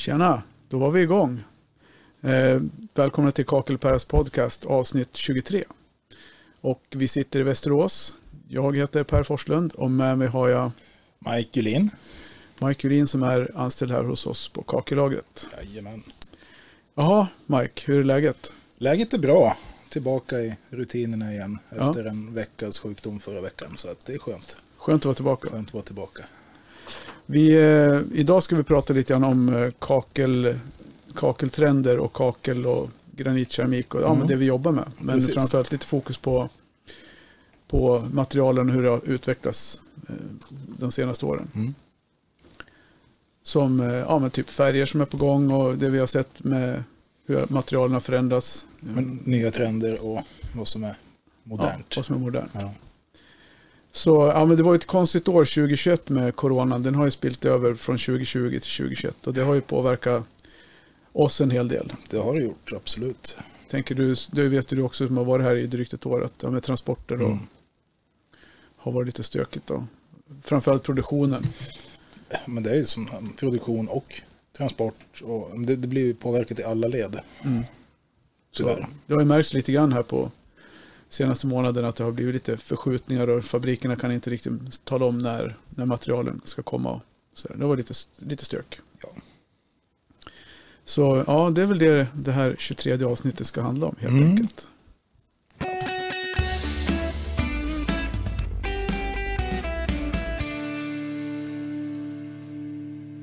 Tjena, då var vi igång. Eh, välkomna till Kakelpäras podcast avsnitt 23. Och vi sitter i Västerås. Jag heter Per Forslund och med mig har jag Mike Julin. Mike Julin som är anställd här hos oss på kakellagret. Jajamän. Jaha, Mike, hur är läget? Läget är bra. Tillbaka i rutinerna igen Ja. efter en veckas sjukdom förra veckan. Så att det är skönt. Skönt att vara tillbaka. Skönt att vara tillbaka. Vi, eh, idag ska vi prata lite grann om eh, kakel, kakeltrender och kakel och granitkeramik och ja, Mm. men det vi jobbar med. Men Precis. framförallt lite fokus på, på materialen och hur det har utvecklats eh, de senaste åren. Mm. Som eh, ja, men typ färger som är på gång och det vi har sett med hur materialen har förändrats. Men nya trender och vad som är ja, modernt. vad som är modernt. Ja. Så ja, men det var ett konstigt år 2021 med coronan. Den har ju spilt över från 2020 till 2021 och det har ju påverkat oss en hel del. Det har det gjort, absolut. Tänker du, det vet du också som har varit här i drygt ett år, att ja, med transporter och Mm. har varit lite stökigt. Då. Framförallt produktionen. Men det är ju som produktion och transport. Och det, det blir påverkat i alla led. Mm. Så det har ju märkts lite grann här på senaste månaden att det har blivit lite förskjutningar och fabrikerna kan inte riktigt tala om när, när materialen ska komma. Så det var lite, lite stök. Ja. Så ja, det är väl det det här 23 avsnittet ska handla om helt Mm. enkelt.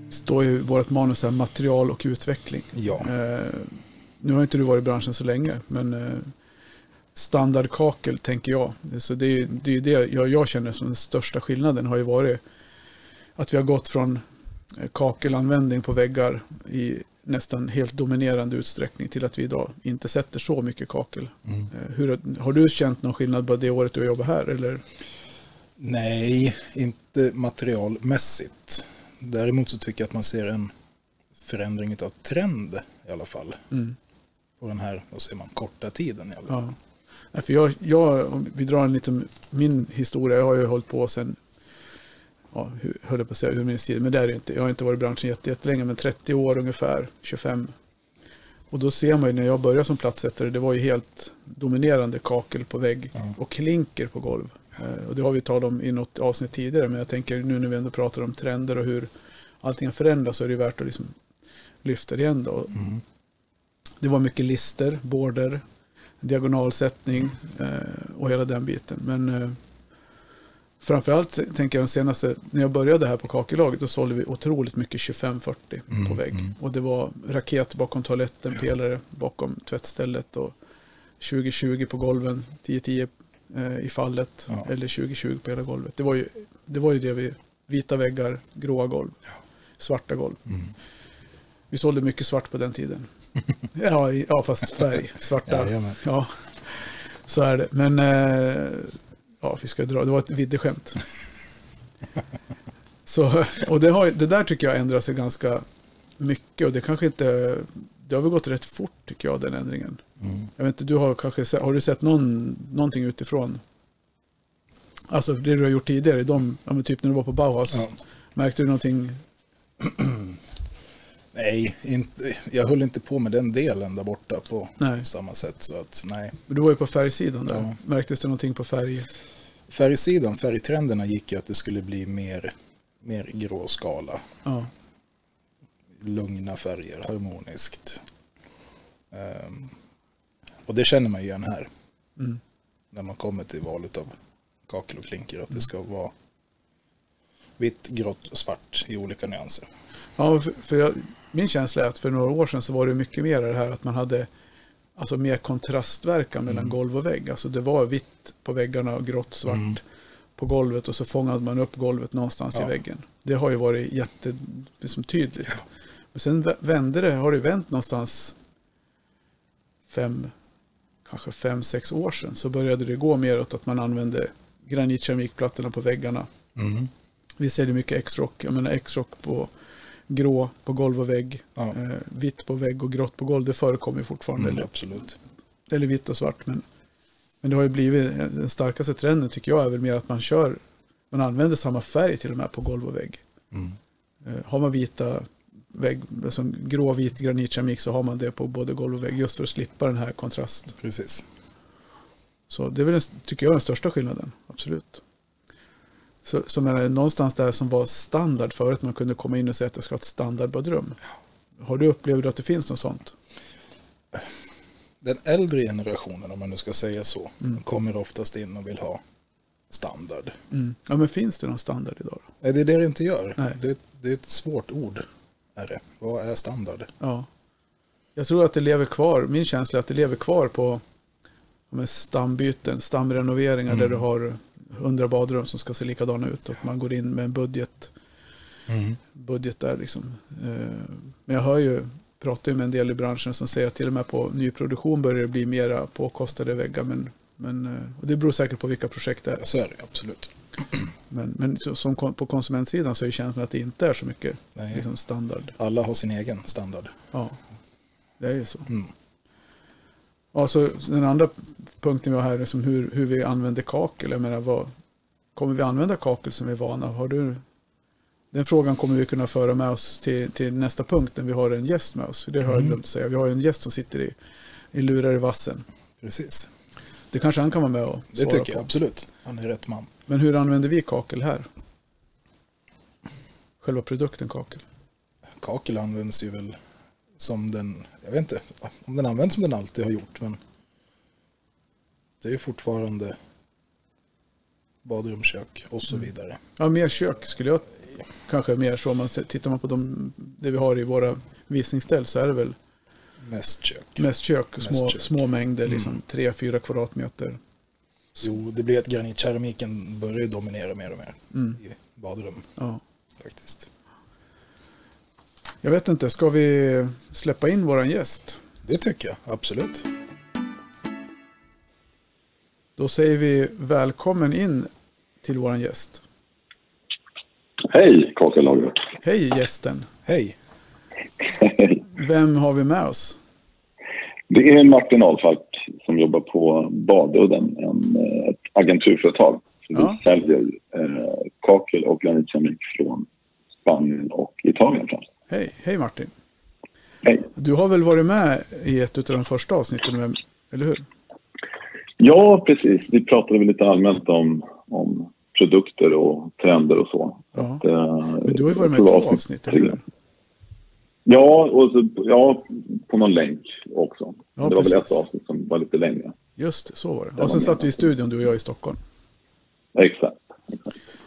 står ju i vårt manus här material och utveckling. Ja. Eh, nu har inte du varit i branschen så länge, men eh, standardkakel tänker jag. Så det är det, är det jag, jag känner som den största skillnaden har ju varit att vi har gått från eh, kakelanvändning på väggar i nästan helt dominerande utsträckning till att vi idag inte sätter så mycket kakel. Mm. Eh, Hur, har du känt någon skillnad på det året du jobbar här? Eller? Nej, inte materialmässigt. Däremot så tycker jag att man ser en förändring av trend i alla fall. Mm. På den här, vad säger man, korta tiden i alla fall. Ja. Nej, För jag, jag, om vi drar en liten, min historia, jag har ju hållit på sen, ja, höll jag på att säga urminnes tid, men det är det inte. Jag har inte varit i branschen jätte- jättelänge, men 30 år ungefär, 25. Och då ser man ju när jag började som platssättare, det var ju helt dominerande kakel på vägg och klinker på golv. Eh, Och det har vi talat om i något avsnitt tidigare, men jag tänker nu när vi ändå pratar om trender och hur allting förändras så är det värt att liksom lyfta det igen då. Mm. Det var mycket lister, border, diagonalsättning eh, och hela den biten. Men eh, framförallt tänker jag den senaste, när jag började här på kakellaget, då sålde vi otroligt mycket 25-40 på Mm, vägg. mm. Och det var raket bakom toaletten, Ja. pelare bakom tvättstället och 20-20 på golven, 10-10 eh, i fallet Ja. eller 20-20 på hela golvet. Det var ju det, var ju det vi, vita väggar, gråa golv, Ja. svarta golv. Mm. Vi sålde mycket svart på den tiden. Ja, ja, fast färg. Svarta. Ja, så är det. Men eh, ja, vi ska dra. Det var ett viddeskämt. Så, och det, har, det där tycker jag ändrar sig ganska mycket. Och det kanske inte... Det har väl gått rätt fort tycker jag, den ändringen. Mm. Jag vet inte, du har kanske har du sett någon, någonting utifrån? Alltså det du har gjort tidigare, de, ja, typ när du var på Bauhaus. Ja. Märkte du någonting? Nej, inte, jag höll inte på med den delen där borta på Nej. samma sätt. Så att, nej. Men Du var ju på färgsidan där. Ja. Märktes det någonting på färg? Färgsidan, färgtrenderna gick ju att det skulle bli mer, mer grå skala. Ja. Lugna färger, harmoniskt. Ehm, och det känner man ju igen här. Mm. När man kommer till valet av kakel och klinker. Att det ska vara vitt, grått och svart i olika nyanser. Ja, för, för jag, min känsla är att för några år sedan så var det mycket mer det här att man hade alltså mer kontrastverkan mellan Mm. golv och vägg. Alltså det var vitt på väggarna och grått svart Mm. på golvet och så fångade man upp golvet någonstans i Ja. väggen. Det har ju varit jätte, liksom tydligt. Men sen vä- vände det, har det vänt någonstans fem, kanske fem, sex år sedan så började det gå mer åt att man använde granitkeramikplattorna på väggarna. Mm. Vi ser det mycket X-rock, jag menar X-rock på grå på golv och vägg, Ja, eh, vitt på vägg och grått på golv. Det förekommer fortfarande. mm, absolut. eller vitt och svart. Men, men det har ju blivit, den starkaste trenden tycker jag är väl mer att man kör, man använder samma färg till och med på golv och vägg. Mm. Eh, har man vita vägg, alltså gråvit granitkeramik så har man det på både golv och vägg just för att slippa den här kontrast. Precis. Så det är väl, den, tycker jag, den största skillnaden. Absolut. Så, som är någonstans där som var standard förut. Man kunde komma in och säga att jag ska ha ett standardbadrum. Har du upplevt att det finns något sånt? Den äldre generationen, om man nu ska säga så, kommer oftast in och vill ha standard. Mm. Ja, men finns det någon standard idag? Nej, det är det det inte gör. Nej. Det, det är ett svårt ord. Är det. Vad är standard? Ja. Jag tror att det lever kvar. Min känsla är att det lever kvar på stambyten, stamrenoveringar där du har hundra badrum som ska se likadana ut. Och man går in med en budget, budget där liksom. Eh, Men jag hör ju, pratar ju med en del i branschen som säger att till och med på nyproduktion börjar det bli mera påkostade väggar. Men, men, eh, och det beror säkert på vilka projekt det är. Så är det absolut. Men, men som på konsumentsidan så är känslan att det inte är så mycket liksom standard. Alla har sin egen standard. Ja, det är ju så. Mm. Ja, så den andra punkten vi har här är som hur, hur vi använder kakel. Jag menar, vad, kommer vi använda kakel som vi är vana? Har du, den frågan kommer vi kunna föra med oss till, till nästa punkt när vi har en gäst med oss. Det har jag Mm. glömt att säga. Vi har en gäst som sitter i, i lurar i vassen. Precis. Det kanske han kan vara med och Det svara tycker jag på. absolut. Han är rätt man. Men hur använder vi kakel här? Själva produkten kakel. Kakel används ju väl som den, jag vet inte om den används som den alltid har gjort, men det är ju fortfarande badrum, kök och så Mm. vidare. Ja, mer kök skulle jag kanske mer så. Man tittar man på de, det vi har i våra visningsställ så är det väl Mest kök. mest kök. Mest Små, kök. små mängder, liksom Mm. 3-4 kvadratmeter. Jo, det blir att granitkeramiken börjar dominera mer och mer Mm. i badrum Ja. faktiskt. Jag vet inte, ska vi släppa in våran gäst? Det tycker jag, absolut. Då säger vi välkommen in till våran gäst. Hej, kakellaget. Hej gästen! Hej, Vem har vi med oss? Det är Martin Ahlfalk som jobbar på Badudden, en, eh, ett agenturföretag. Så Ja. Vi säljer eh, kakel och granitkeramik från Spanien och Italien främst. Hej, hej Martin! Hej. Du har väl varit med i ett av de första avsnitten, eller hur? Ja, precis. Vi pratade väl lite allmänt om, om produkter och trender och så. Ja. Att, eh, Men du har ju varit med i två avsnitt, eller hur? Ja, och så, ja, på någon länk också. Ja, det var precis. väl ett avsnitt som var lite längre. Just så var det. Och sen satt vi i studion, du och jag i Stockholm. Exakt.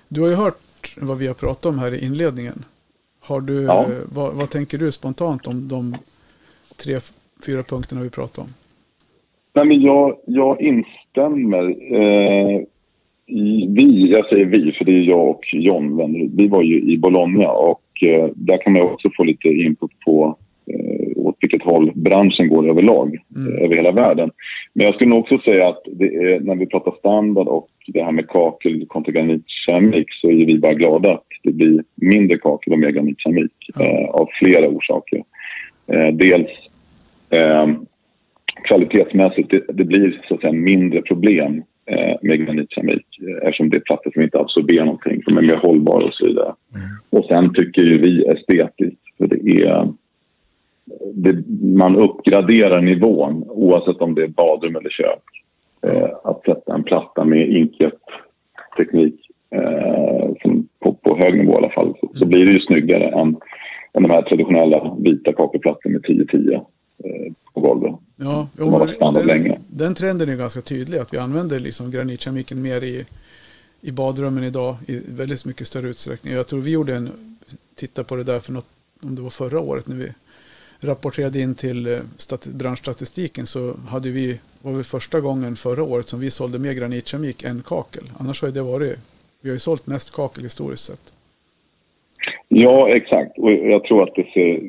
Du har ju hört vad vi har pratat om här i inledningen. Har du, Ja. vad, vad tänker du spontant om de tre, fyra punkterna vi pratade om? Nej, men jag, jag instämmer. Eh, vi, jag säger vi, för det är jag och John. Vi var ju i Bologna och eh, där kan man också få lite input på eh, åt vilket håll branschen går överlag, Mm. eh, över hela världen. Men jag skulle nog också säga att är, när vi pratar standard och det här med kakel kontra granitkeramik så är vi bara glada det blir mindre kakel och Ja. eh, av flera orsaker. Eh, dels eh, kvalitetsmässigt, det, det blir så att säga mindre problem eh, med granitkeramik eh, eftersom det är plattor som inte absorberar någonting, som är mer hållbara och så vidare. Och sen tycker ju vi estetiskt, för det är det, man uppgraderar nivån oavsett om det är badrum eller kök. Eh, att sätta en platta med inkjet-teknik eh, som på, hög nivå i alla fall så, så blir det ju snyggare än, än de här traditionella vita kakelplattorna med 10-10 eh, på golvet. Ja, standard den, länge. den trenden är ganska tydlig, att vi använder liksom granitkeramiken mer i, i badrummen idag i väldigt mycket större utsträckning. Jag tror vi gjorde en, titta på det där för något, om det var förra året när vi rapporterade in till eh, stat- branschstatistiken så hade vi, var det första gången förra året som vi sålde mer granitkeramik än kakel. Annars har det varit, vi har ju sålt mest kakel historiskt sett. Ja, exakt. Och jag tror att det ser,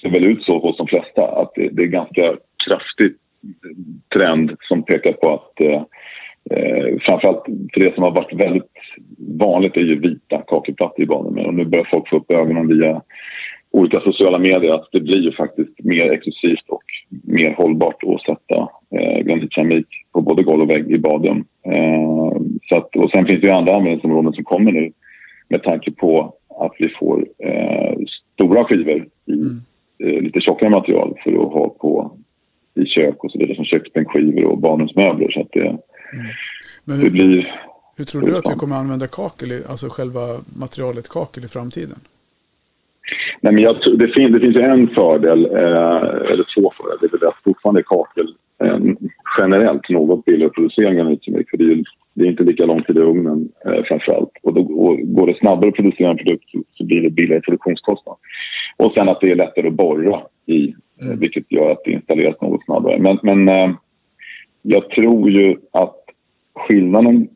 ser väl ut så hos de flesta. Att det, det är ganska kraftig trend som pekar på att eh, eh, framförallt för det som har varit väldigt vanligt är ju vita kakelplattor i badrummen. Och nu börjar folk få upp ögonen via olika sociala medier att det blir ju faktiskt mer exklusivt och mer hållbart att sätta eh, granitkeramik på både golv och vägg i badrum. Eh, så att, och sen finns det ju andra användningsområden som kommer nu med tanke på att vi får eh, stora skivor i mm. eh, lite tjockare material för att ha på i kök och så vidare som köksbänkskivor och barnens möbler. Så att det, mm. hur, det blir... Hur tror du att vi kommer använda kakel, alltså själva materialet kakel i framtiden? Nej, men jag, det, fin, det finns en fördel, eh, eller två fördelar. Det är väl att fortfarande kakel eh, generellt något billigare producering än utemik. För det är, det är inte lika lång tid i ugnen eh, framför allt. Och då och går det snabbare att producera en produkt så blir det billigare produktionskostnad. Och sen att det är lättare att borra i, eh, mm. vilket gör att det installeras något snabbare. Men, men eh, jag tror ju att skillnaden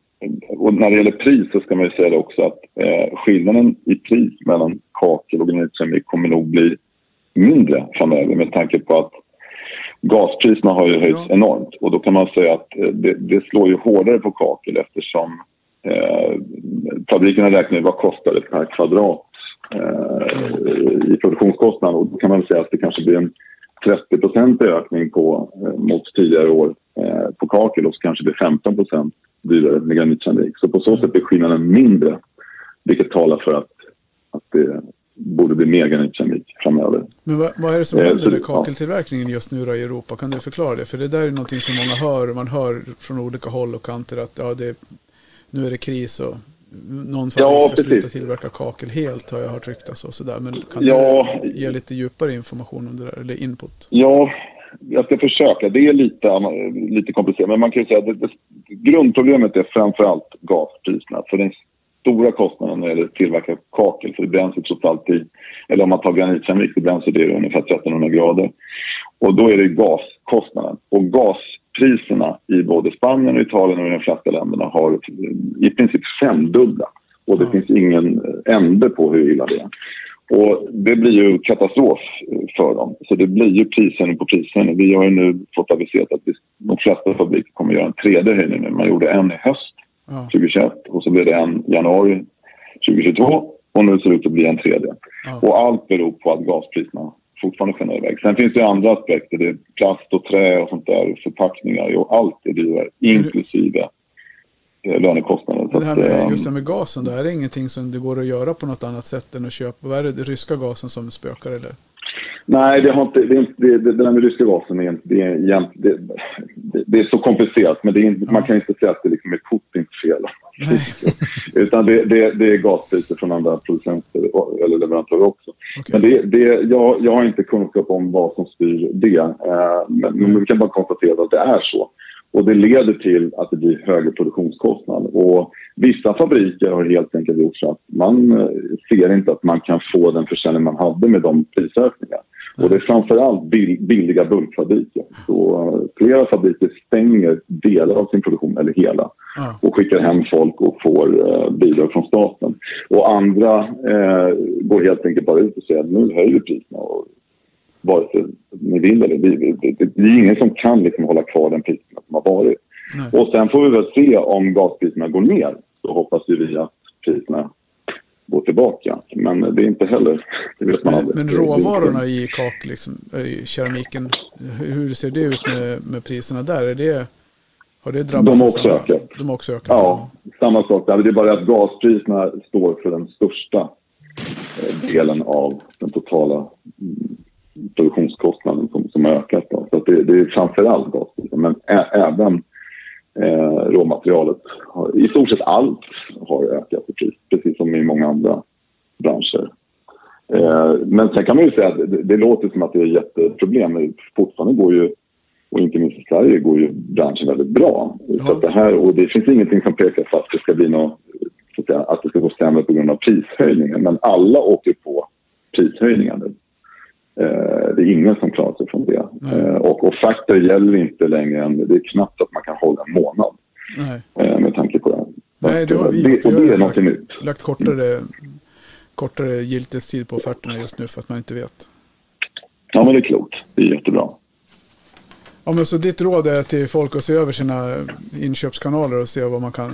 och när det gäller pris så ska man ju säga det också att eh, skillnaden i pris mellan kakel och granitkeramik kommer nog bli mindre framöver med tanke på att gaspriserna har ju höjts ja. enormt och då kan man säga att eh, det, det, slår ju hårdare på kakel eftersom eh, fabrikerna räknar ju vad kostar det per kvadrat eh, i produktionskostnad och då kan man säga att det kanske blir en 30 ökning på, eh, mot tidigare år eh, på kakel och så kanske det blir 15% dyrare med granitkeramik. Så på så sätt är skillnaden mindre, vilket talar för att, att det borde bli mer granitkeramik framöver. Men vad, vad, är det som eh, händer med kakeltillverkningen just nu då i Europa? Kan du förklara det? För det där är någonting som många hör. Man hör från olika håll och kanter att ja, det, nu är det kris och någon som ja, ska sluta tillverka kakel helt har jag hört ryktas och sådär. Men kan ja, du ge lite djupare information om det där, eller input? Ja, jag ska försöka. Det är lite, lite komplicerat, men man kan ju säga att grundproblemet är framför allt gaspriserna. För den stora kostnaden när det gäller att tillverka kakel, för det bränns ju trots allt i, eller om man tar granitkeramik, det bränns det ungefär 1300 grader. Och då är det gaskostnaden. Och gaspriserna i både Spanien och Italien och i de flesta länderna har i princip femdubblats. Och det mm. finns ingen ände på hur illa det är. Och det blir ju katastrof för dem. Så det blir ju prishöjning på prishöjning. Vi har ju nu fått aviserat att de flesta fabriker kommer göra en tredje höjning nu. Man gjorde en i höst ja. 2021 och så blev det en januari 2022 och nu ser det ut att bli en tredje. Ja. Och allt beror på att gaspriserna fortfarande skenar iväg. Sen finns det andra aspekter. Det är plast och trä och sånt där, förpackningar och allt är dyrare, inklusive Eh, lönekostnaden. Det här med, eh, just det här med gasen, då, är det ingenting som det går att göra på något annat sätt än att köpa? Vad är det, den ryska gasen som spökar eller? Nej, det, har inte, det, inte, det, det, det där med ryska gasen är, det, är, det, det, är så komplicerat. Men är, ja. man kan inte säga att det liksom är Putins fel. Utan det, det, det är gaspriser från andra producenter eller leverantörer också. Okay. Men det, det, jag, jag har inte kunskap om vad som styr det. Eh, men, men vi kan bara konstatera att det är så. Och det leder till att det blir högre produktionskostnad. Och vissa fabriker har helt enkelt gjort så att man eh, ser inte att man kan få den försäljning man hade med de prisökningar. Och det är framförallt billiga bulkfabriker. Så eh, flera fabriker stänger delar av sin produktion, eller hela, och skickar hem folk och får uh, bidrag från staten. Och andra uh, går helt enkelt bara ut och säger att nu höjer priserna och vare sig ni vill eller vi. Det, det, är ingen som kan liksom hålla kvar den priserna som har varit. Nej. Och sen får vi väl se om gaspriserna går ner. Så hoppas vi att priserna går tillbaka. Men det är inte heller, det vet man aldrig. Men råvarorna i kak, liksom, i keramiken, hur ser det ut med, med priserna där? Är det, har det drabbats? De har också samma, ökat. De har också ökat? Ja, samma sak. Det är bara att gaspriserna står för den största eh, delen av den totala produktionskostnaden som, som har ökat. Då. Så det, det är framförallt gaspriset, men ä, även eh, råmaterialet. Har, I stort sett allt har ökat precis som i många andra branscher. Eh, men sen kan man ju säga att det, låter som att det är jätteproblem. Men fortfarande går ju, och inte minst i Sverige, går ju branschen väldigt bra. Ja. Så det här, och det finns ingenting som pekar på att det ska bli något, att det ska gå sämre på grund av prishöjningen. Men alla åker på prishöjningar nu. Eh, det är ingen som klarar sig från det. Eh, och offerter gäller inte längre än, det är knappt att man kan hålla en månad. Nej. Med tanke. Nej, det har vi är något nytt. lagt kortare, kortare giltighetstid på offerterna just nu för att man inte vet. Ja, men det är klokt. Det är jättebra. Ja, men så ditt råd är till folk att se över sina inköpskanaler och se vad man kan,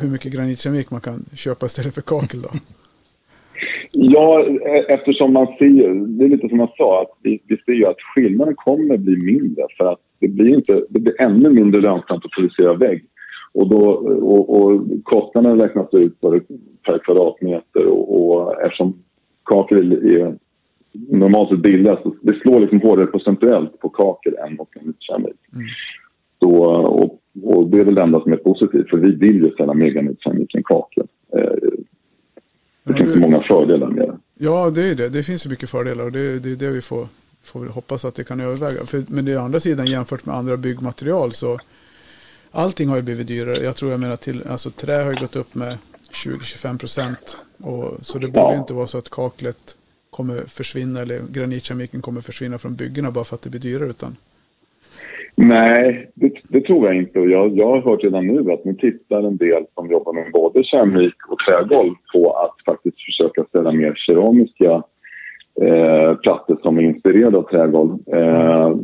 hur mycket granitkeramik man kan köpa istället för kakel då? Ja, e- eftersom man ser, det är lite som jag sa, att vi, vi ser ju att skillnaden kommer bli mindre för att det blir, inte, det blir ännu mindre lönsamt att producera vägg. Och, då, och, och kostnaden räknas ut per kvadratmeter och, och eftersom kakel är normalt sett billigast. Det slår liksom hårdare procentuellt på kakel än mot granitkeramik. Mm. Så, och, och, det är väl det enda som är positivt för vi vill ju sälja mer granitkeramik än kakel. Eh, det finns du... många fördelar med det. Ja, det är det. Det finns ju mycket fördelar och det, det är det vi får, får hoppas att det kan överväga. För, men det är å andra sidan jämfört med andra byggmaterial så allting har ju blivit dyrare. Jag tror jag menar till, alltså trä har ju gått upp med 20-25 procent. Så det borde ja. inte vara så att kaklet kommer försvinna eller granitkeramiken kommer försvinna från byggena bara för att det blir dyrare utan Nej, det, det, tror jag inte. Jag, jag har hört redan nu att nu tittar en del som jobbar med både keramik och trägolv på att faktiskt försöka ställa mer keramiska eh, plattor som är inspirerade av trägolv. Eh,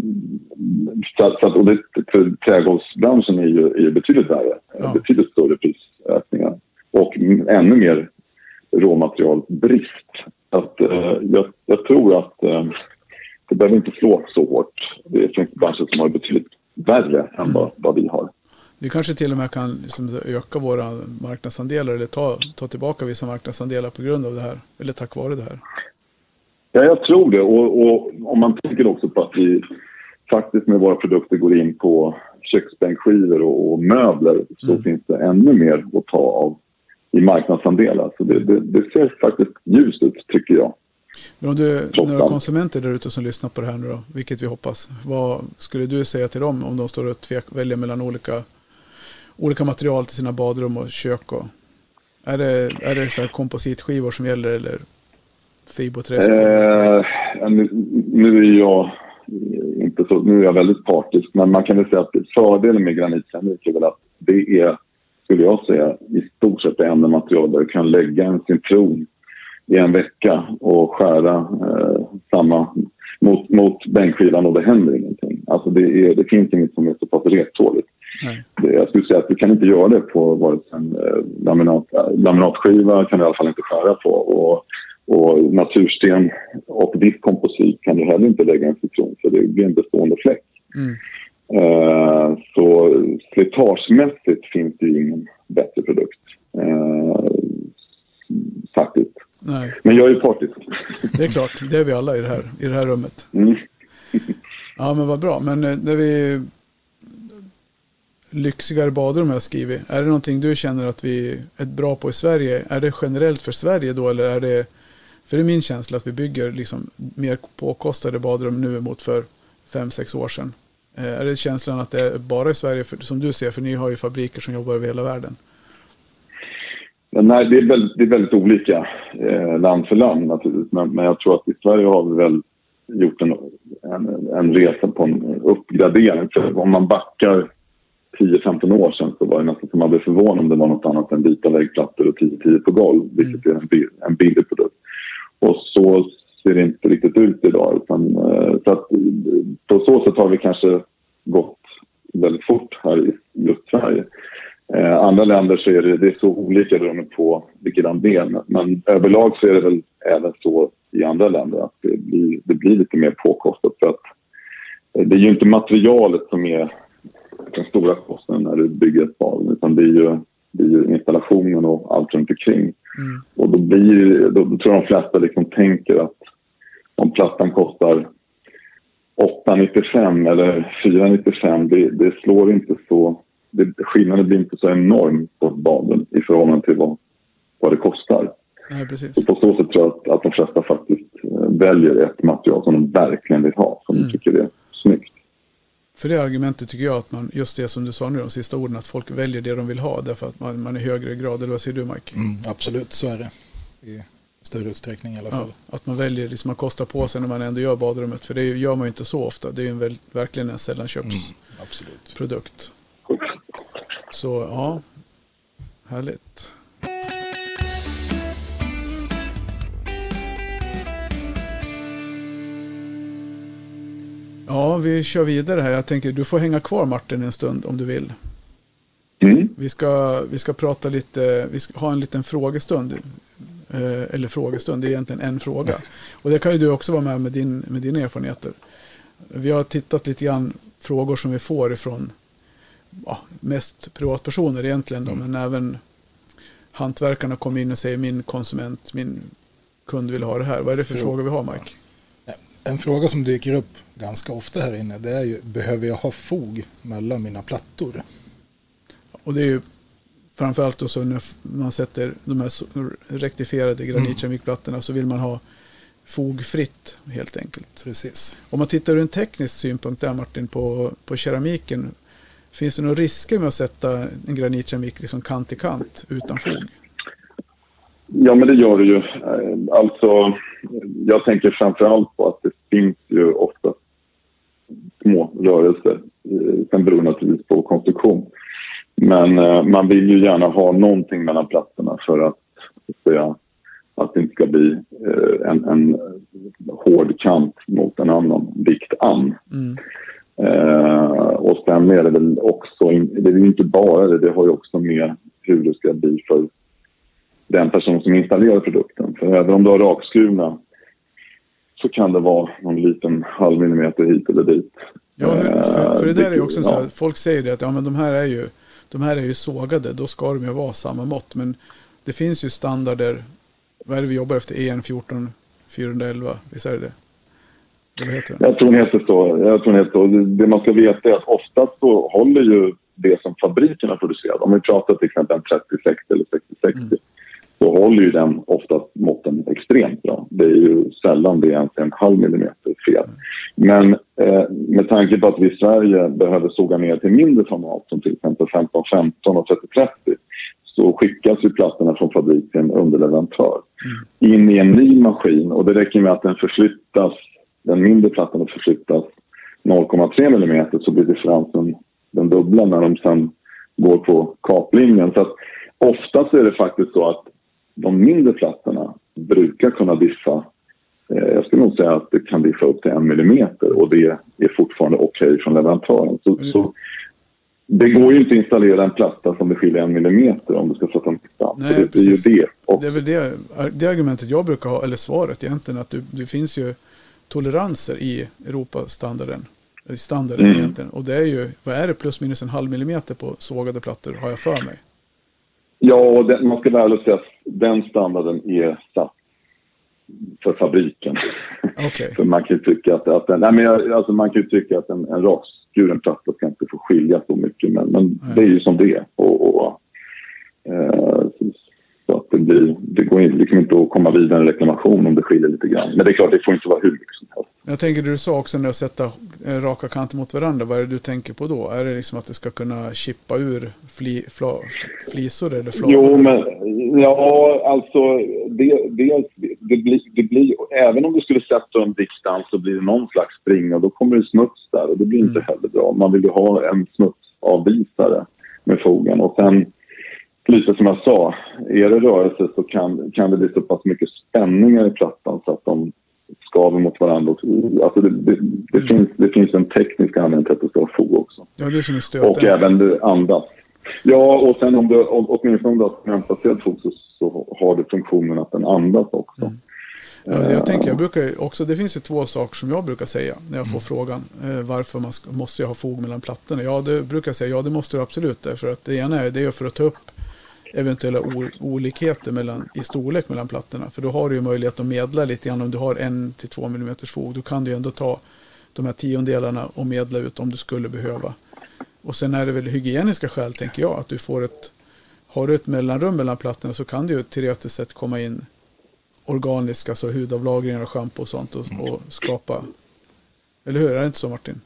så, så, och det, för trägolvsbranschen är ju, är ju betydligt värre. Ja. Betydligt större prisökningar. Och ännu mer råmaterialbrist. Att, eh, jag, jag, tror att eh, det behöver inte slå så hårt. Det finns branscher som har betydligt värre än mm. vad, vad, vi har. Vi kanske till och med kan liksom öka våra marknadsandelar eller ta, ta tillbaka vissa marknadsandelar på grund av det här. Eller tack vare det här. Ja, jag tror det. Och, och om man tänker också på att vi faktiskt med våra produkter går in på köksbänkskivor och, och möbler så mm. finns det ännu mer att ta av i marknadsandelar. Så det, det, det ser faktiskt ljust ut, tycker jag. Men om du, några konsumenter där ute som lyssnar på det här nu då, vilket vi hoppas. Vad skulle du säga till dem om de står och tvek, väljer mellan olika, olika material till sina badrum och kök? Och, är det, är det så här kompositskivor som gäller eller fiberträsk? Eh, nu, nu, är jag inte så, nu är jag väldigt partisk, men man kan väl säga att fördelen med granitkeramik är väl att det är, skulle jag säga, i stort sett det enda material där du kan lägga en citron i en vecka och skära eh, samma mot, mot bänkskivan och det händer ingenting. Alltså det, är, det finns inget som är så pass rettåligt. Jag skulle säga att du kan inte göra det på vare sig en eh, laminat, laminatskiva kan du i alla fall inte skära på. Och, och natursten och vitt komposit kan du heller inte lägga en citron för det blir en bestående fläck. Mm. Eh, så slitagemässigt finns det ingen bättre produkt. Eh, faktiskt. Nej. Men jag är ju partisk. Det är klart, det är vi alla i det här, i det här rummet. Mm. Ja, men vad bra. Men eh, när vi... Lyxigare badrum har jag skrivit. Är det någonting du känner att vi är bra på i Sverige? Är det generellt för Sverige då eller är det... För det är min känsla att vi bygger liksom mer påkostade badrum nu mot för fem sex år sedan. Eh, är det känslan att det är bara i Sverige, för, som du ser, för ni har ju fabriker som jobbar över hela världen? Nej, det är väldigt, det är väldigt olika eh, land för land naturligtvis. Men, men, jag tror att i Sverige har vi väl gjort en, en, en resa på en uppgradering. För om man backar 10-15 år sedan så var det nästan som man blev förvånad om det var något annat än vita väggplattor och 10-10 på golv, vilket mm. är en, en billig produkt. Och så ser det inte riktigt ut idag. Utan, eh, så att, på så sätt har vi kanske gått väldigt fort här i just Sverige. Eh, andra länder så är det, det är så olika beroende på vilket land det är. Men överlag så är det väl även så i andra länder att det blir, det blir lite mer påkostat. För att eh, det är ju inte materialet som är den stora kostnaden när du bygger ett bad utan det är ju, det är ju installationen och allt runt omkring. Mm. Och då, blir, då, tror jag de flesta liksom tänker att om plattan kostar 895 eller 495 det, det slår inte så det, skillnaden blir inte så enorm på baden i förhållande till vad, vad det kostar. Nej, precis. på så sätt tror jag att, att de flesta faktiskt eh, väljer ett material som de verkligen vill ha, som mm. de tycker är. För det argumentet tycker jag att man, just det som du sa nu, de sista orden, att folk väljer det de vill ha därför att man, man är högre grad, eller vad säger du Mike? Mm, absolut, så är det. I större utsträckning i alla fall. Ja, att man väljer, liksom man kostar på sig när man ändå gör badrummet, för det gör man ju inte så ofta. Det är ju en väl, verkligen en sällanköpsprodukt. Mm, så ja, härligt. Ja, vi kör vidare här. Jag tänker du får hänga kvar Martin en stund om du vill. Mm. Vi, ska, vi ska prata lite, vi ska ha en liten frågestund. Eh, eller frågestund, det är egentligen en fråga. Och det kan ju du också vara med med, din, med dina erfarenheter. Vi har tittat lite grann frågor som vi får ifrån ja, mest privatpersoner egentligen då, mm. men även hantverkarna kommer in och säger min konsument, min kund vill ha det här. Vad är det för frågor vi har Mike? En fråga som dyker upp ganska ofta här inne det är ju behöver jag ha fog mellan mina plattor? Och det är ju framförallt då så när man sätter de här rektifierade granitkeramikplattorna så vill man ha fogfritt helt enkelt. Precis. Om man tittar ur en teknisk synpunkt där Martin på, på keramiken. Finns det några risker med att sätta en granitkeramik liksom kant i kant utan fog? Ja, men det gör det ju. Alltså, jag tänker framför allt på att det finns ju ofta små rörelser. Eh, sen beror det naturligtvis på konstruktion. Men eh, man vill ju gärna ha någonting mellan plattorna för att, säga, att det inte ska bli eh, en, en hård kant mot en annan vikt an. Mm. Eh, och sen är det väl också, det är inte bara det, det har ju också med hur det ska bli för den person som installerar produkten. För även om du har rakskurna så kan det vara någon liten halv millimeter hit eller dit. Ja, för, för det där är ju också så här, folk säger det att ja, men de här är ju de här är ju sågade, då ska de ju vara samma mått. Men det finns ju standarder, vad är det vi jobbar efter, EN 14 411, visst är det det? Eller heter det? Jag tror den heter så. Jag tror den heter så. Det man ska veta är att oftast så håller ju det som fabriken har producerat. Om vi pratar till exempel en 3060 eller 6060 mm. Så håller ju den oftast måtten extremt bra. Det är ju sällan det är ens en halv millimeter fel. Men eh, med tanke på att vi i Sverige behöver såga ner till mindre format som till exempel 1515 och 3030 så skickas ju plattorna från fabrik till en underleverantör mm. in i en ny maskin och det räcker med att den förflyttas, den mindre plattan förflyttas 0,3 mm så blir differensen den dubbla när de sen går på kaplinjen. Så att oftast är det faktiskt så att de mindre plattorna brukar kunna diffa Eh, jag skulle nog säga att det kan diffa upp till en millimeter och det är fortfarande okej okay från leverantören. Så, mm. så, det går ju inte att installera en platta som det skiljer en millimeter om du ska sätta platta. Nej, det, precis. är ju det. Och, det är väl det, det argumentet jag brukar ha, eller svaret egentligen, att det, det finns ju toleranser i Europastandarden. Standarden mm. egentligen. Och det är ju, vad är det, plus minus en halv millimeter på sågade plattor har jag för mig. Ja, och det, man ska väl säga att den standarden är satt för fabriken. Okay. för man kan ju tycka att, att, nej men jag, alltså man kan tycka att en, en rakskuren platta ska inte få skilja så mycket. Men, men det är ju som det är. Och, och eh, så att det, blir, det går liksom inte att komma vidare en reklamation om det skiljer lite grann. Men det är klart, det får inte vara hur mycket som helst. Jag tänker det du sa också när att sätta raka kanter mot varandra. Vad är det du tänker på då? Är det liksom att det ska kunna chippa ur fli, fla, flisor eller flagor? Jo, men ja, alltså det, det, det, blir, det blir, även om du skulle sätta en distans så blir det någon slags springa och då kommer det smuts där och det blir inte mm. heller bra. Man vill ju ha en smutsavvisare med fogen och sen lite som jag sa, är det rörelse så kan, kan det bli så pass mycket spänningar i plattan så att de skaver mot varandra. Alltså det, det, det mm. finns, det finns en teknisk anledning till att det ska vara fog också. Ja, det som är Och även andas. Ja, och sen om du, åtminstone om du har cementbaserad fog så, så har det funktionen att den andas också. Mm. Ja, jag tänker, jag brukar också, det finns ju två saker som jag brukar säga när jag får mm. frågan eh, varför man ska, måste jag ha fog mellan plattorna. Ja, det brukar jag säga, ja det måste du absolut. Därför att det ena är, det är för att ta upp eventuella olikheter mellan, i storlek mellan plattorna. För då har du ju möjlighet att medla lite grann om du har en till två mm fog. Då kan du ändå ta de här tiondelarna och medla ut om du skulle behöva. Och sen är det väl hygieniska skäl tänker jag. Att du får ett, har du ett mellanrum mellan plattorna så kan det ju teoretiskt sett komma in organiska, alltså hudavlagringar och schampo och sånt och, och, skapa. Eller hur? Är det inte så Martin?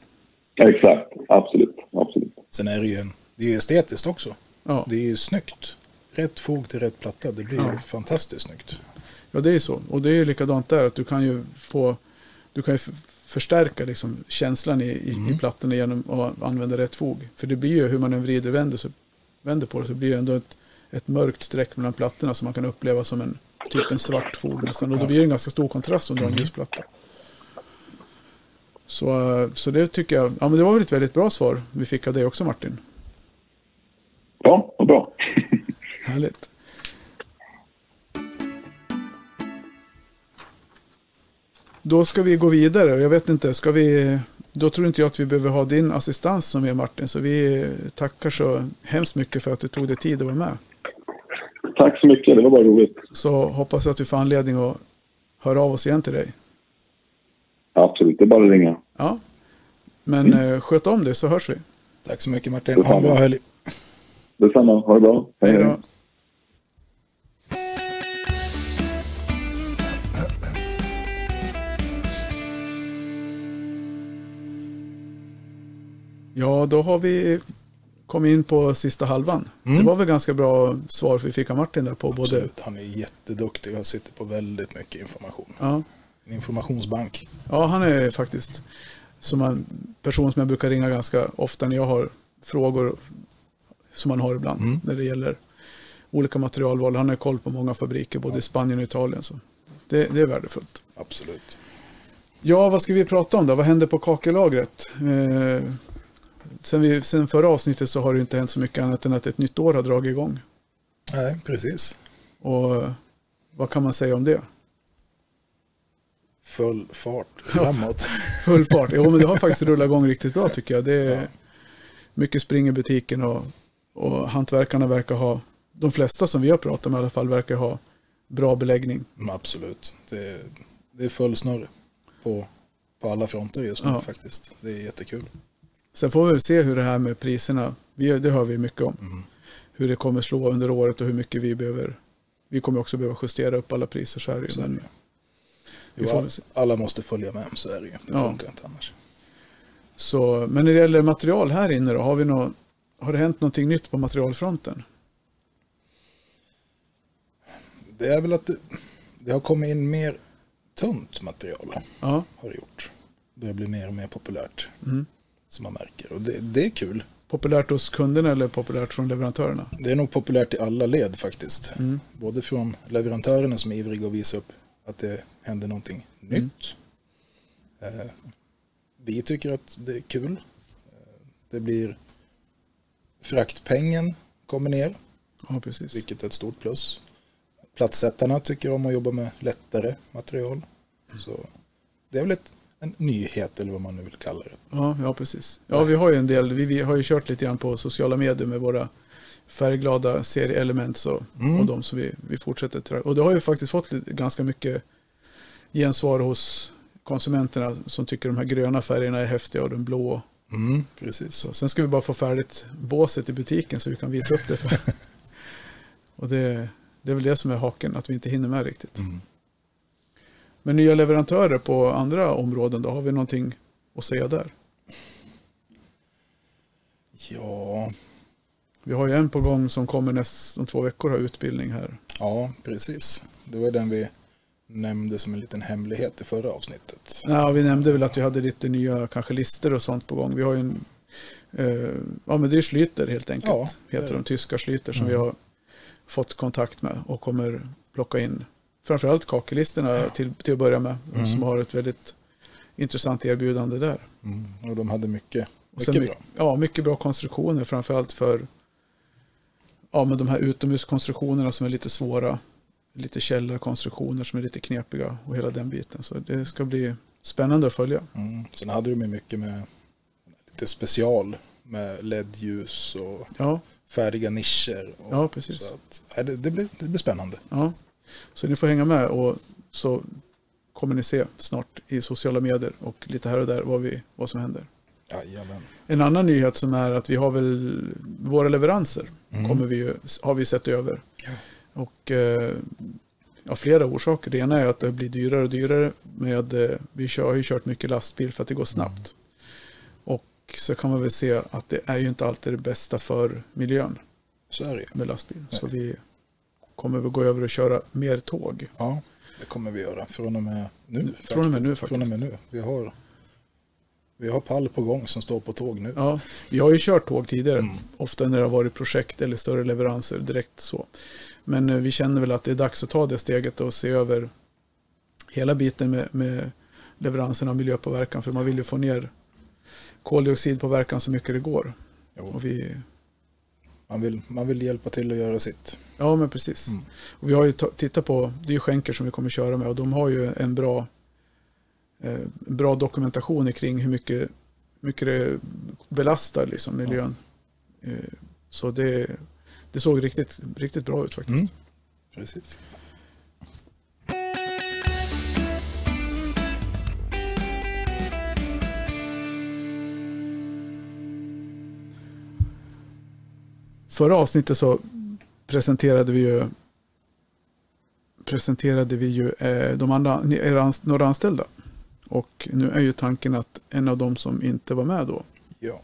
Exakt, absolut. absolut. Sen är det ju det är estetiskt också. Ja. Det är ju snyggt rätt fog till rätt platta. Det blir ja. fantastiskt snyggt. Ja, det är så. Och det är likadant där. att Du kan ju få du kan ju förstärka liksom känslan i, mm. i plattorna genom att använda rätt fog. För det blir ju hur man än vrider och vänder, så, vänder på det så blir det ändå ett, ett mörkt streck mellan plattorna som man kan uppleva som en typ en svart fog nästan. Och då blir det en ganska stor kontrast om du har en mm. ljusplatta. Så, så det tycker jag, ja men det var väl ett väldigt bra svar vi fick av dig också Martin. Ja. Härligt. Då ska vi gå vidare. Jag vet inte, ska vi... Då tror inte jag att vi behöver ha din assistans som är Martin. Så vi tackar så hemskt mycket för att du tog dig tid att vara med. Tack så mycket, det var bara roligt. Så hoppas jag att vi får anledning att höra av oss igen till dig. Absolut, det är bara att ringa. Ja. Men eh, sköt om det så hörs vi. Tack så mycket Martin. Ha en bra helg. Detsamma, ha det bra. Hej, Hej hej. då. Ja, då har vi kommit in på sista halvan. Mm. Det var väl ganska bra svar vi fick av Martin där på både... Absolut. Han är jätteduktig och sitter på väldigt mycket information. Ja, En informationsbank. ja, han är faktiskt som en person som jag brukar ringa ganska ofta när jag har frågor som man har ibland Mm. när det gäller olika materialval. Han har koll på många fabriker både i Spanien och Italien. Så det, det är värdefullt. Absolut. Ja, vad ska vi prata om då? Vad händer på kakellagret? Eh, sen, vi, sen förra avsnittet så har det inte hänt så mycket annat än att ett nytt år har dragit igång. Nej, precis. Och eh, vad kan man säga om det? Full fart framåt. Full fart. Jo, men det har faktiskt rullat igång riktigt bra tycker jag. Det är Ja. mycket spring i butiken och, och hantverkarna verkar ha, de flesta som vi har pratat med i alla fall, verkar ha bra beläggning. Men absolut. Det, det är full snurr på, på alla fronter just nu Ja. faktiskt. Det är jättekul. Sen får vi se hur det här med priserna, vi, det hör vi mycket om. Mm. Hur det kommer slå under året och hur mycket vi behöver. Vi kommer också behöva justera upp alla priser så är det ju. Men vi får alla måste följa med, så är det ju. Det Ja. funkar inte annars. Så, men när det gäller material här inne då, har, vi nå, har det hänt någonting nytt på materialfronten? Det är väl att det, det har kommit in mer tunt material. Ja, Har det gjort. Det blir mer och mer populärt. Mm. Som man märker. Och det, det är kul. populärt hos kunderna eller populärt från leverantörerna? Det är nog populärt i alla led faktiskt. Mm. Både från leverantörerna som är ivriga att visa upp att det händer någonting Mm. nytt. Eh, vi tycker att det är kul. Eh, det blir fraktpengen kommer ner, Ja, precis. vilket är ett stort plus. Platssättarna tycker om att jobba med lättare material. Så det är väl ett, en nyhet eller vad man nu vill kalla det. Ja, ja, precis. Ja, vi har ju en del, vi, vi har ju kört lite grann på sociala medier med våra färgglada serieelement så, Mm. och de som vi, vi fortsätter Och det har ju faktiskt fått lite, ganska mycket gensvar hos konsumenterna som tycker de här gröna färgerna är häftiga och den blå. Mm, precis. Så, sen ska vi bara få färdigt båset i butiken så vi kan visa upp det. För. och det, det är väl det som är haken, att vi inte hinner med riktigt. Mm. Men nya leverantörer på andra områden, då har vi någonting att säga där. Ja, Vi har ju en på gång som kommer näst, om två veckor har utbildning här. ja, precis. Det var den vi nämnde som en liten hemlighet i förra avsnittet. Ja, vi nämnde väl att vi hade lite nya kanske lister och sånt på gång. Vi har ju en, eh, ja men det är Schlüter helt enkelt. Ja, det heter de, tyska Schlüter som Mm. vi har fått kontakt med och kommer plocka in framförallt kakellisterna till, till att börja med. Mm. Som har ett väldigt intressant erbjudande där. Mm. Och de hade mycket, sen mycket my- bra. Ja, mycket bra konstruktioner framförallt för ja, men de här utomhuskonstruktionerna som är lite svåra. Lite källarkonstruktioner som är lite knepiga och hela den biten. Så det ska bli spännande att följa. Mm. Sen hade de ju mycket med lite special med LED-ljus och Ja, färdiga nischer. Och, Ja, precis. Att, det, det, blir, det blir spännande. ja. Så ni får hänga med och så kommer ni se snart i sociala medier och lite här och där vad, vi, vad som händer. Jajamän. En annan nyhet som är att vi har väl våra leveranser Mm. kommer vi ju, har vi sett över. Ja. Och eh, ja, flera orsaker. Det ena är att det blir dyrare och dyrare. Med, eh, vi kör, har ju kört mycket lastbil för att det går snabbt. Mm. Och så kan man väl se att det är ju inte alltid det bästa för miljön Så är det ju. med lastbil. Så vi kommer väl gå över och köra mer tåg. Ja, det kommer vi göra från och med nu. Från och med nu Från och med nu. Vi har, vi har pall på gång som står på tåg nu. Ja, vi har ju kört tåg tidigare. Mm. Ofta när det har varit projekt eller större leveranser direkt så. Men eh, vi känner väl att det är dags att ta det steget och se över hela biten med, med leveransen av miljöpåverkan. För man vill ju få ner koldioxidpåverkan så mycket det går. Jo, Och vi, man, vill, man vill hjälpa till att göra sitt. ja, men precis. Mm. Och vi har ju ta- tittat på, det är ju skänker som vi kommer köra med och de har ju en bra, eh, bra dokumentation kring hur mycket, mycket det belastar liksom miljön. Eh, så det, det såg riktigt, riktigt bra ut faktiskt. Mm. Precis. Förra avsnittet så presenterade vi ju presenterade vi ju eh, de andra, några anställda. Och nu är ju tanken att en av dem som inte var med då Ja.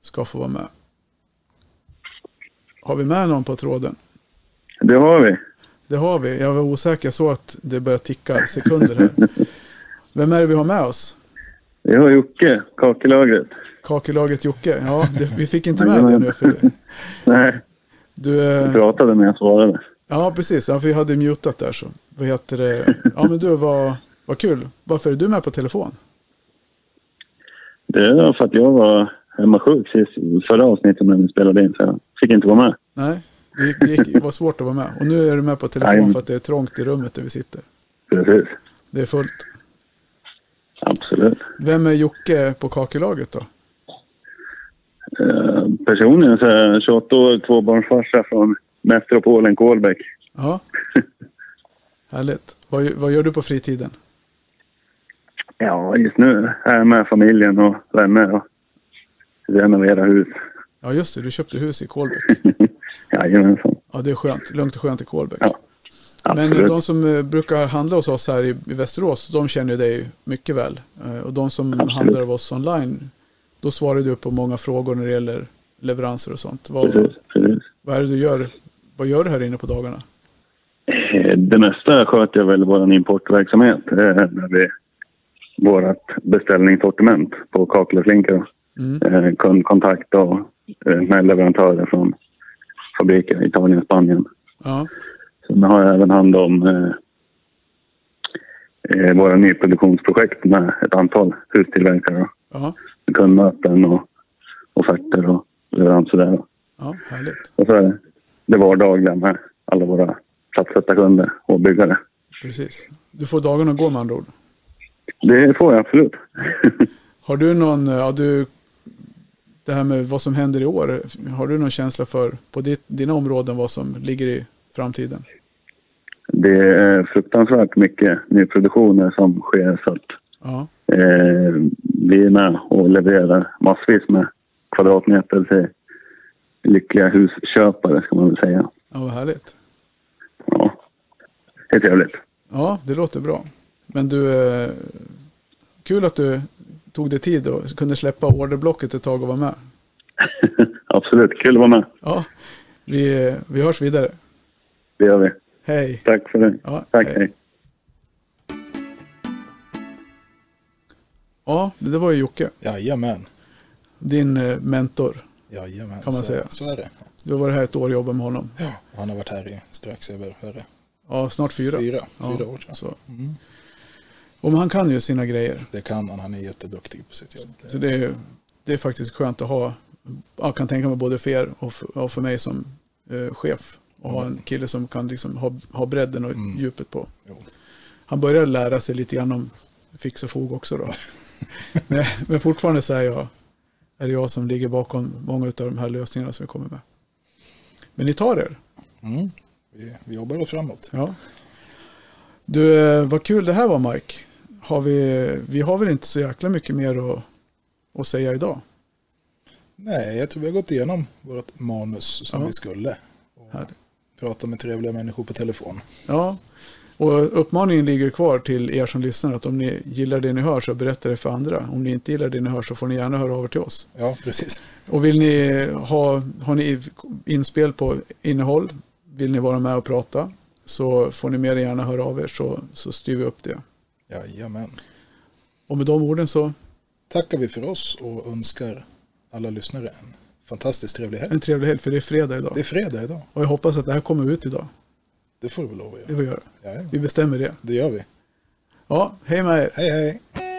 ska få vara med. Har vi med någon på tråden? Det har vi. Det har vi. Jag var osäker. Jag såg att det började ticka sekunder här. Vem är det vi har med oss? Vi har Jocke, kakelagret. Kakelaget Jocke. Ja, det, vi fick inte med det nu. För Nej, du, jag eh, pratade när jag svarade. ja, precis. Ja, vi hade mutat där så. Vad heter det? Ja, men du, vad, vad kul. Varför är du med på telefon? Det var för att jag var hemma sjuk sist, förra avsnittet när vi spelade in. Så jag fick inte vara med. Nej, det, gick, det, gick, det var svårt att vara med. Och nu är du med på telefon Nej. för att det är trångt i rummet där vi sitter. Precis. Det är fullt. Absolut. Vem är Jocke på kakelaget då? Eh, personligen så är jag 28 år, tvåbarnsfarsa från metropolen Kolbäck. Ja. Härligt. Vad, vad gör du på fritiden? Ja, just nu är jag med familjen och vänner och renoverar hus. Ja, just det. Du köpte hus i Kolbäck. Jajamensan. Ja, det är skönt. Lugnt och skönt i Kolbäck. Ja, Men de som eh, brukar handla hos oss här i, i Västerås, de känner dig mycket väl. Eh, Och de som Absolut. handlar av oss online, då svarar du på många frågor när det gäller leveranser och sånt. Vad, Precis, precis. vad är det du gör? Vad gör du här inne på dagarna? Eh, Det mesta sköter jag väl vår importverksamhet. vi, vårt beställningssortiment på kakel och klinker. Mm. Kundkontakt och med leverantörer från fabriker i Italien och Spanien. Ja, Sen har jag även hand om eh, eh, våra nyproduktionsprojekt med ett antal hustillverkare. Med kundmöten och offerter och leveranser där. ja härligt. Och så är det vardagliga med alla våra platssättarkunder och byggare. Precis. Du får dagarna att gå med andra ord. Det får jag absolut. Har du någon, ja du, det här med vad som händer i år, har du någon känsla för på ditt, dina områden vad som ligger i framtiden? Det är fruktansvärt mycket nyproduktioner som sker så att Ja, eh, vi är med och levererar massvis med kvadratmeter till lyckliga husköpare ska man väl säga. ja vad härligt. Ja, det är trevligt. Ja, det låter bra. Men du, eh, kul att du tog dig tid och kunde släppa orderblocket ett tag och vara med. absolut, kul att vara med. Ja, vi, vi hörs vidare. Det gör vi. Hej! Tack för det. Ja, Tack, hej. hej. Ja, det var ju Jocke, Jajamän. din eh, mentor. Jajamän. Kan man så, säga. Så är det. Du har varit här ett år och jobbat med honom. Ja, han har varit här i strax över vad är det? Ja, snart fyra. fyra, Ja, fyra år sedan. Så. Mm. Och han kan ju sina grejer. Det kan han. Han är jätteduktig på sitt jobb. Så det är, det är faktiskt skönt att ha, jag kan tänka mig både för er och för, och för mig som eh, chef. Och ha en kille som kan liksom ha, ha bredden och Mm. djupet på. Jo. Han börjar lära sig lite grann om fix och fog också då. men, men fortfarande så är, jag, är det jag som ligger bakom många av de här lösningarna som vi kommer med. Men ni tar er. Mm. Vi, vi jobbar oss framåt. Ja. Du, eh, vad kul det här var Mike. Har vi, vi har väl inte så jäkla mycket mer att, att säga idag. Nej, jag tror vi har gått igenom vårt manus som Ja. vi skulle. Och Härligt. Prata med trevliga människor på telefon. Ja, och uppmaningen ligger kvar till er som lyssnar att om ni gillar det ni hör så berätta det för andra. Om ni inte gillar det ni hör så får ni gärna höra av er till oss. Ja, precis. Och vill ni ha, har ni inspel på innehåll, vill ni vara med och prata så får ni mer än gärna höra av er så, så styr vi upp det. Jajamän. Och med de orden så Tackar vi för oss och önskar alla lyssnare en fantastiskt trevlig helg. en trevlig helg för det är fredag idag. Det är fredag idag. Och jag hoppas att det här kommer ut idag. Det får du väl lov att Det göra. får vi göra. Jajamän. Vi bestämmer det. Det gör vi. Ja, hej med er. Hej hej.